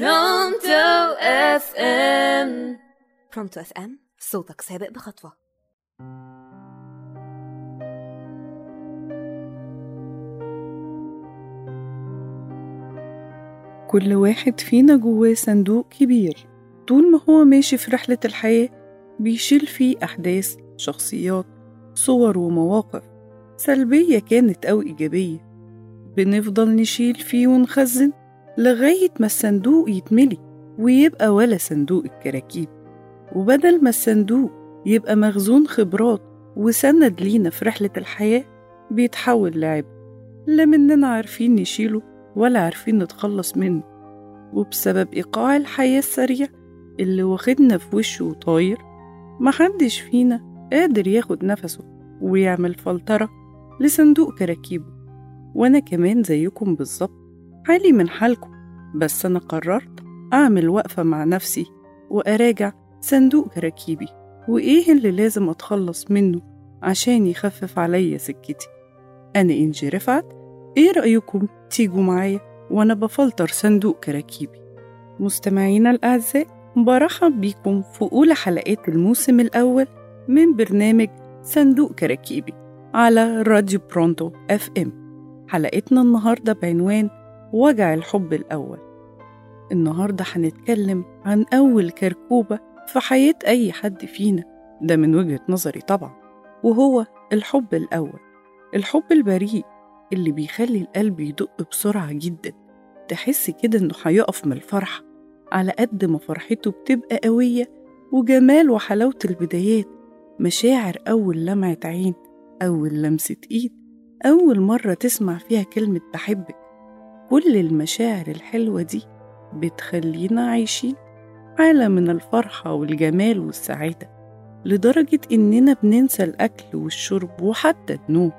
برونتو اف ام برونتو اف ام صوتك سابق بخطوة. كل واحد فينا جواه صندوق كبير. طول ما هو ماشي في رحلة الحياة بيشيل فيه أحداث شخصيات صور ومواقف. سلبية كانت أو إيجابية. بنفضل نشيل فيه ونخزن. لغاية ما الصندوق يتملي ويبقى ولا صندوق الكراكيب. وبدل ما الصندوق يبقى مخزون خبرات وسند لينا في رحلة الحياة بيتحول لعب لا مننا عارفين نشيله ولا عارفين نتخلص منه. وبسبب إيقاع الحياة السريع اللي واخدنا في وشه وطاير محدش فينا قادر ياخد نفسه ويعمل فلترة لصندوق كراكيبه. وأنا كمان زيكم بالظبط حالي من حالكم. بس أنا قررت أعمل وقفة مع نفسي وأراجع صندوق كراكيبي وإيه اللي لازم أتخلص منه عشان يخفف عليا سكتي؟ أنا إنجي رفعت. إيه رأيكم؟ تيجوا معايا وأنا بفلتر صندوق كراكيبي مستمعينا الأعزاء برحب بيكم في أولى حلقات الموسم الأول من برنامج صندوق كراكيبي على راديو برونتو أف إم. حلقتنا النهاردة بعنوان وجع الحب الأول. النهاردة هنتكلم عن أول كركوبة في حياة أي حد فينا. ده من وجهة نظري طبعا. وهو الحب الأول. الحب البريء اللي بيخلي القلب يدق بسرعة جدا. تحس كده إنه هيقف من الفرحة. على قد ما فرحته بتبقى قوية وجمال وحلاوة البدايات. مشاعر أول لمعة عين أول لمسة إيد أول مرة تسمع فيها كلمة بحبك. كل المشاعر الحلوة دي بتخلينا عايشين عالم من الفرحة والجمال والسعادة لدرجة إننا بننسى الأكل والشرب وحتى النوم.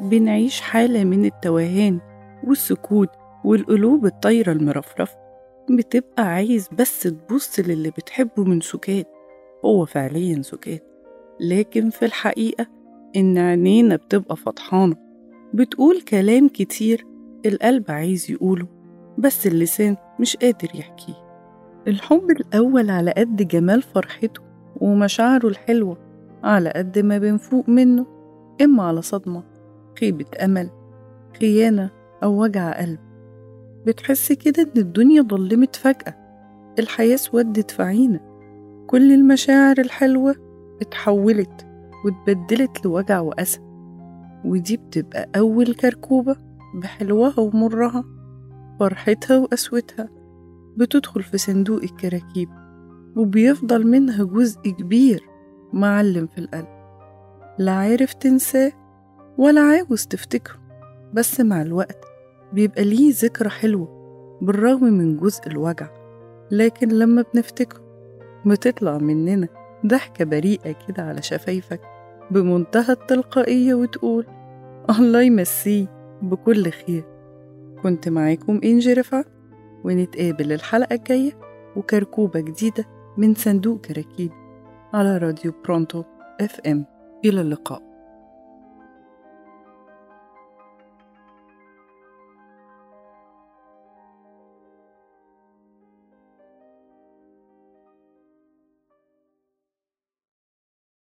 بنعيش حالة من التوهان والسكوت والقلوب الطايرة المرفرفة. بتبقى عايز بس تبص للي بتحبه من سكات هو فعليا سكات لكن في الحقيقة إن عينينا بتبقى فطحانة بتقول كلام كتير القلب عايز يقوله بس اللسان مش قادر يحكيه. الحب الأول على قد جمال فرحته ومشاعره الحلوة على قد ما بنفوق منه إما على صدمة خيبة أمل خيانة أو وجع قلب. بتحس كده إن الدنيا ضلمت فجأة الحياة اسودت في عينك. كل المشاعر الحلوة اتحولت واتبدلت لوجع وأسى ودي بتبقى أول كركوبة بحلوها ومرها فرحتها وقسوتها بتدخل في صندوق الكراكيب وبيفضل منها جزء كبير معلم في القلب. لا عارف تنساه ولا عاوز تفتكره بس مع الوقت بيبقى ليه ذكرى حلوة بالرغم من جزء الوجع. لكن لما بنفتكره بتطلع مننا ضحكة بريئة كده على شفايفك بمنتهى التلقائية وتقول الله يمسيه. بكل خير. كنت معاكم إنجي رفعت ونتقابل الحلقة الجاية وكركوبة جديدة من صندوق كراكيب على راديو برونتو إف إم. إلى اللقاء.